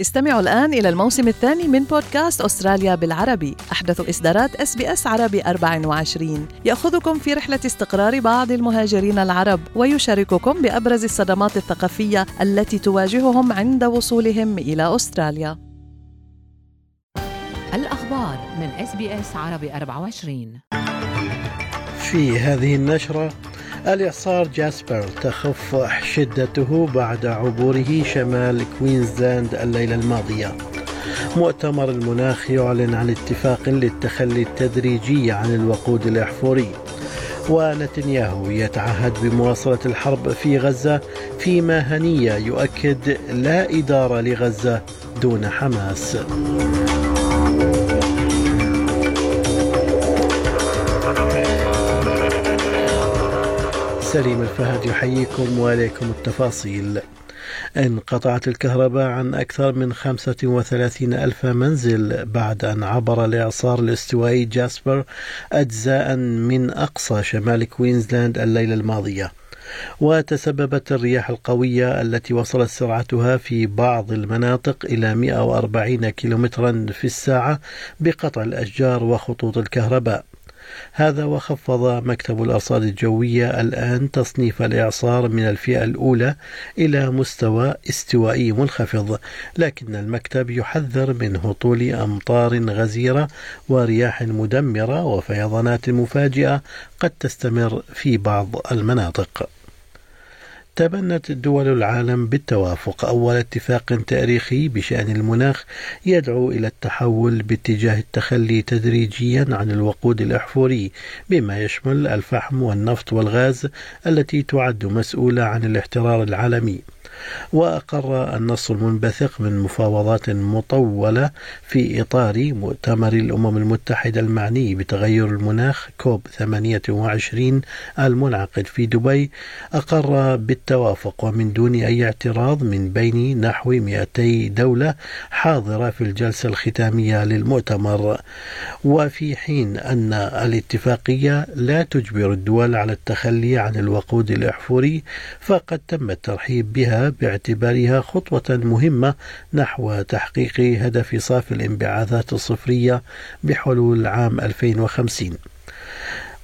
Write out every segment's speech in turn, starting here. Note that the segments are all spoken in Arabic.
استمعوا الآن إلى الموسم الثاني من بودكاست أستراليا بالعربي. أحدث إصدارات إس بي إس عربي 24 يأخذكم في رحلة استقرار بعض المهاجرين العرب ويشارككم بأبرز الصدمات الثقافية التي تواجههم عند وصولهم إلى أستراليا. الأخبار من إس بي إس عربي 24 في هذه النشرة الإعصار جاسبر تخف شدته بعد عبوره شمال كوينزلاند الليلة الماضية. مؤتمر المناخ يعلن عن اتفاق للتخلي التدريجي عن الوقود الأحفوري. ونتنياهو يتعهد بمواصلة الحرب في غزة فيما هنية يؤكد لا إدارة لغزة دون حماس. سليم الفهد يحييكم وعليكم التفاصيل. انقطعت الكهرباء عن أكثر من 35 ألف منزل بعد أن عبر الإعصار الاستوائي جاسبر أجزاء من أقصى شمال كوينزلاند الليلة الماضية. وتسببت الرياح القوية التي وصلت سرعتها في بعض المناطق إلى 140 كيلومترا في الساعة بقطع الأشجار وخطوط الكهرباء. هذا وخفض مكتب الأرصاد الجوية الآن تصنيف الإعصار من الفئة الأولى إلى مستوى استوائي منخفض لكن المكتب يحذر من هطول أمطار غزيرة ورياح مدمرة وفيضانات مفاجئة قد تستمر في بعض المناطق. تبنت دول العالم بالتوافق. أول اتفاق تاريخي بشأن المناخ يدعو إلى التحول باتجاه التخلي تدريجيا عن الوقود الأحفوري بما يشمل الفحم والنفط والغاز التي تعد مسؤولة عن الاحترار العالمي. وأقر النص المنبثق من مفاوضات مطولة في إطار مؤتمر الأمم المتحدة المعني بتغير المناخ كوب 28 المنعقد في دبي. أقر بالتوافق ومن دون أي اعتراض من بين نحو 200 دولة حاضرة في الجلسة الختامية للمؤتمر. وفي حين أن الاتفاقية لا تجبر الدول على التخلي عن الوقود الأحفوري فقد تم الترحيب بها باعتبارها خطوة مهمة نحو تحقيق هدف صافي الانبعاثات الصفرية بحلول عام 2050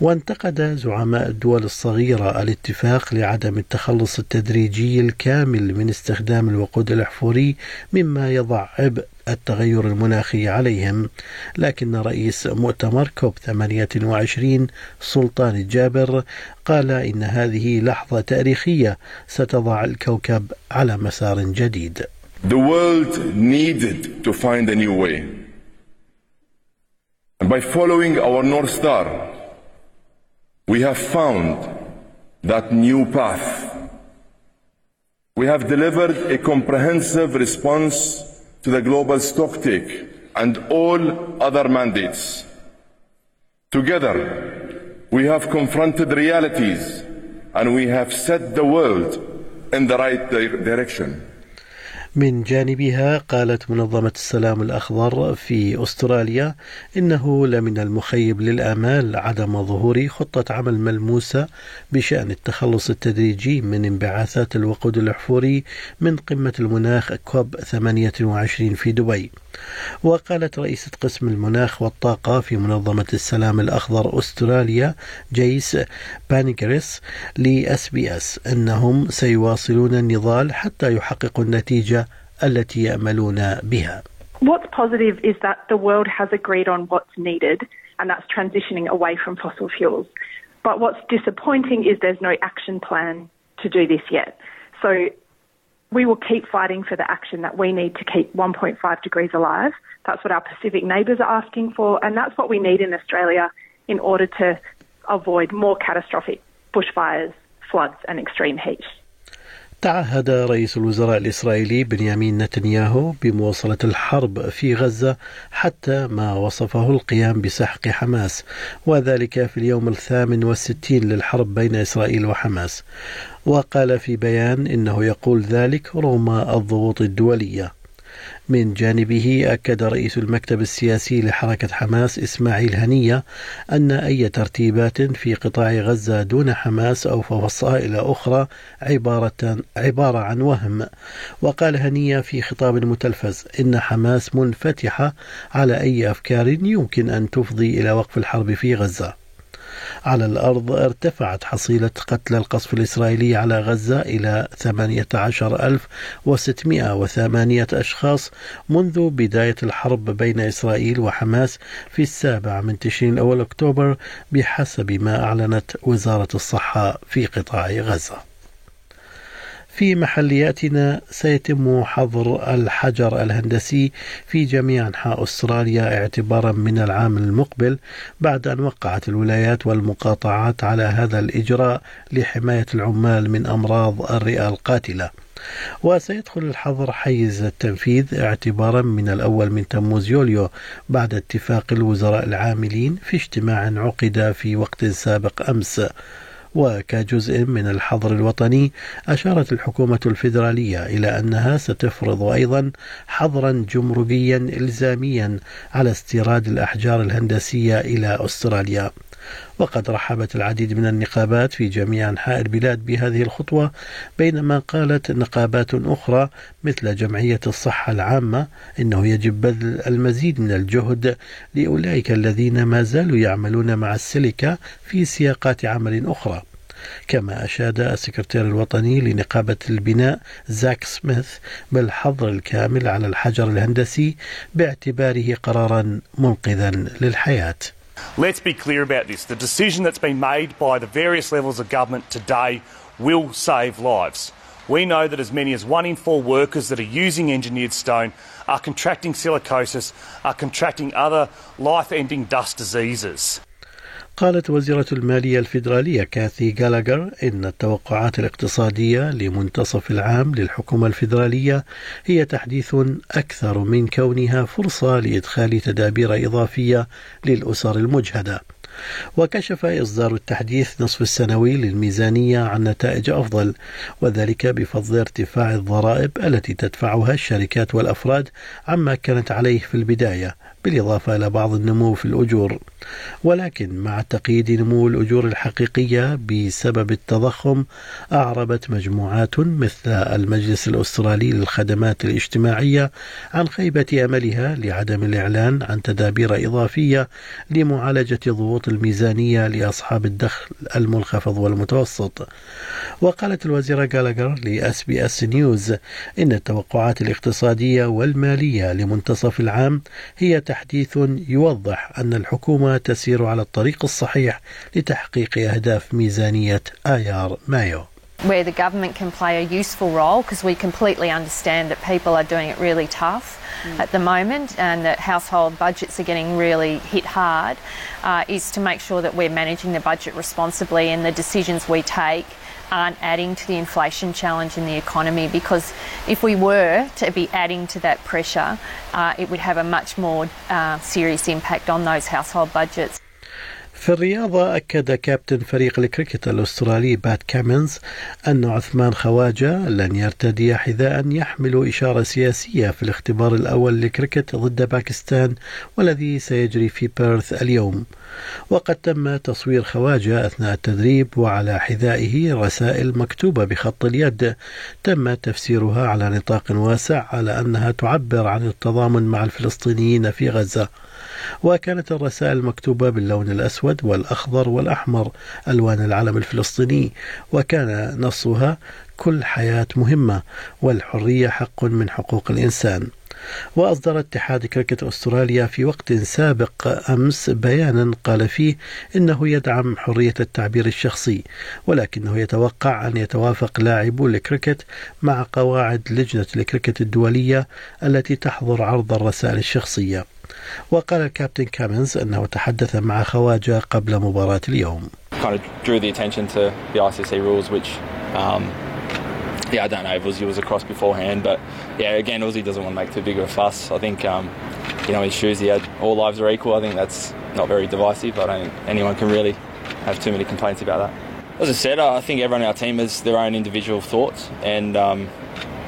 وانتقد زعماء الدول الصغيرة الاتفاق لعدم التخلص التدريجي الكامل من استخدام الوقود الأحفوري مما يضع عبء التغير المناخي عليهم لكن رئيس مؤتمر كوب 28 سلطان الجابر قال إن هذه لحظة تاريخية ستضع الكوكب على مسار جديد The world needed to find a new way. And by following our North Star, we have found that new path. We have delivered a comprehensive response to the global stocktake and all other mandates. Together, we have confronted realities and we have set the world in the right direction. من جانبها قالت منظمة السلام الأخضر في أستراليا إنه لمن المخيب للآمال عدم ظهور خطة عمل ملموسة بشأن التخلص التدريجي من انبعاثات الوقود الأحفوري من قمة المناخ كوب 28 في دبي. وقالت رئيسة قسم المناخ والطاقة في منظمة السلام الأخضر أستراليا جيس بانيغريس لأس بي أس أنهم سيواصلون النضال حتى يحققوا النتيجة التي يأملون بها. What's positive is that the world has agreed on what's needed, and that's transitioning away from fossil fuels. But what's disappointing is there's no action plan to do this yet. So we will keep fighting for the action that we need to keep 1.5 degrees alive. That's what our Pacific neighbours are asking for, and that's what we need in Australia in order to avoid more catastrophic bushfires, floods, and extreme heat. تعهد رئيس الوزراء الإسرائيلي بنيامين نتنياهو بمواصلة الحرب في غزة حتى ما وصفه القيام بسحق حماس وذلك في اليوم الثامن والستين للحرب بين إسرائيل وحماس. وقال في بيان إنه يقول ذلك رغم الضغوط الدولية. من جانبه أكد رئيس المكتب السياسي لحركة حماس إسماعيل هنية أن أي ترتيبات في قطاع غزة دون حماس أو فصائل أخرى عبارة, عبارة عن وهم. وقال هنية في خطاب متلفز إن حماس منفتحة على أي أفكار يمكن أن تفضي إلى وقف الحرب في غزة. على الأرض ارتفعت حصيلة قتلى القصف الإسرائيلي على غزة إلى 18608 أشخاص منذ بداية الحرب بين إسرائيل وحماس في السابع من تشرين الأول أكتوبر بحسب ما أعلنت وزارة الصحة في قطاع غزة. في محلياتنا سيتم حظر الحجر الهندسي في جميع أنحاء أستراليا اعتبارا من العام المقبل بعد أن وقعت الولايات والمقاطعات على هذا الإجراء لحماية العمال من أمراض الرئة القاتلة. وسيدخل الحظر حيز التنفيذ اعتبارا من الأول من تموز يوليو بعد اتفاق الوزراء العاملين في اجتماع عقد في وقت سابق أمس وكجزء من الحظر الوطني أشارت الحكومة الفيدرالية إلى أنها ستفرض أيضا حظرا جمركيا إلزاميا على استيراد الأحجار الهندسية إلى أستراليا. وقد رحبت العديد من النقابات في جميع أنحاء البلاد بهذه الخطوة بينما قالت نقابات أخرى مثل جمعية الصحة العامة إنه يجب بذل المزيد من الجهد لأولئك الذين ما زالوا يعملون مع السيليكا في سياقات عمل أخرى. كما أشاد السكرتير الوطني لنقابة البناء زاك سميث بالحظر الكامل على الحجر الهندسي باعتباره قرارا منقذا للحياة. Let's be clear about this. The decision that's been made by the various levels of government today will save lives. We know that as many as one in four workers that are using engineered stone are contracting silicosis, are contracting other life ending dust diseases. قالت وزيرة المالية الفيدرالية كاثي جالاجر إن التوقعات الاقتصادية لمنتصف العام للحكومة الفيدرالية هي تحديث أكثر من كونها فرصة لإدخال تدابير إضافية للأسر المجهدة. وكشف إصدار التحديث نصف السنوي للميزانية عن نتائج أفضل وذلك بفضل ارتفاع الضرائب التي تدفعها الشركات والأفراد عما كانت عليه في البداية بالإضافة إلى بعض النمو في الأجور. ولكن مع تقييد نمو الأجور الحقيقية بسبب التضخم أعربت مجموعات مثل المجلس الأسترالي للخدمات الاجتماعية عن خيبة أملها لعدم الإعلان عن تدابير إضافية لمعالجة ضغوط الميزانية لأصحاب الدخل المنخفض والمتوسط وقالت الوزيرة جالاجر لأس بي أس نيوز إن التوقعات الاقتصادية والمالية لمنتصف العام هي تحديث يوضح أن الحكومة تسير على الطريق الصحيح لتحقيق أهداف ميزانية آيار مايو. Where the government can play a useful role because we completely understand that people are doing it really tough mm. at the moment and that household budgets are getting really hit hard uh, is to make sure that we're managing the budget responsibly and the decisions we take aren't adding to the inflation challenge in the economy because if we were to be adding to that pressure, uh, it would have a much more uh, serious impact on those household budgets. في الرياضة أكد كابتن فريق الكريكت الأسترالي بات كامينز أن عثمان خواجة لن يرتدي حذاء يحمل إشارة سياسية في الاختبار الأول للكريكت ضد باكستان والذي سيجري في بيرث اليوم. وقد تم تصوير خواجة أثناء التدريب وعلى حذائه رسائل مكتوبة بخط اليد. تم تفسيرها على نطاق واسع على أنها تعبر عن التضامن مع الفلسطينيين في غزة. وكانت الرسائل مكتوبة باللون الأسود والأخضر والأحمر ألوان العلم الفلسطيني وكان نصها كل حياة مهمة والحرية حق من حقوق الإنسان. وأصدر اتحاد كركت أستراليا في وقت سابق أمس بيانا قال فيه إنه يدعم حرية التعبير الشخصي ولكنه يتوقع أن يتوافق لاعبو الكريكت مع قواعد لجنة الكريكت الدولية التي تحظر عرض الرسائل الشخصية. وقال الكابتن كامنز أنه تحدث مع خواجة قبل مباراة اليوم kind of drew the attention to the ICC rules, which um, yeah, I don't know if Uzi was across beforehand, but yeah, again, Uzi doesn't want to make too big of a fuss. I think, um, you know, his shoes, he had all lives are equal. I think that's not very divisive. I don't think anyone can really have too many complaints about that. As I said, I think everyone on our team has their own individual thoughts, and um,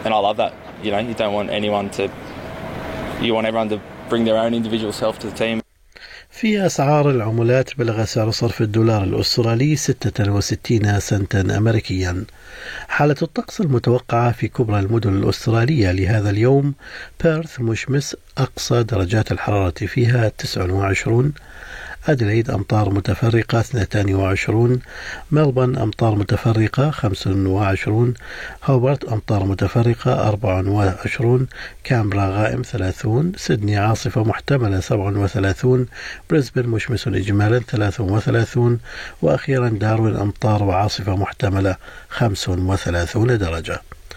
and I love that. You know, you don't want anyone to you want everyone to bring their own individual self to the team. في أسعار العملات بلغ سعر صرف الدولار الأسترالي 66 سنتا أمريكيا حالة الطقس المتوقعة في كبرى المدن الأسترالية لهذا اليوم بيرث مشمس أقصى درجات الحرارة فيها 29 أدليد أمطار متفرقة 22 ملبن أمطار متفرقة 25 هوبرت أمطار متفرقة 24 كامبرا غائم 30 سيدني عاصفة محتملة 37 بريسبن مشمس إجمالا 33 وأخيرا داروين أمطار وعاصفة محتملة 35 درجة.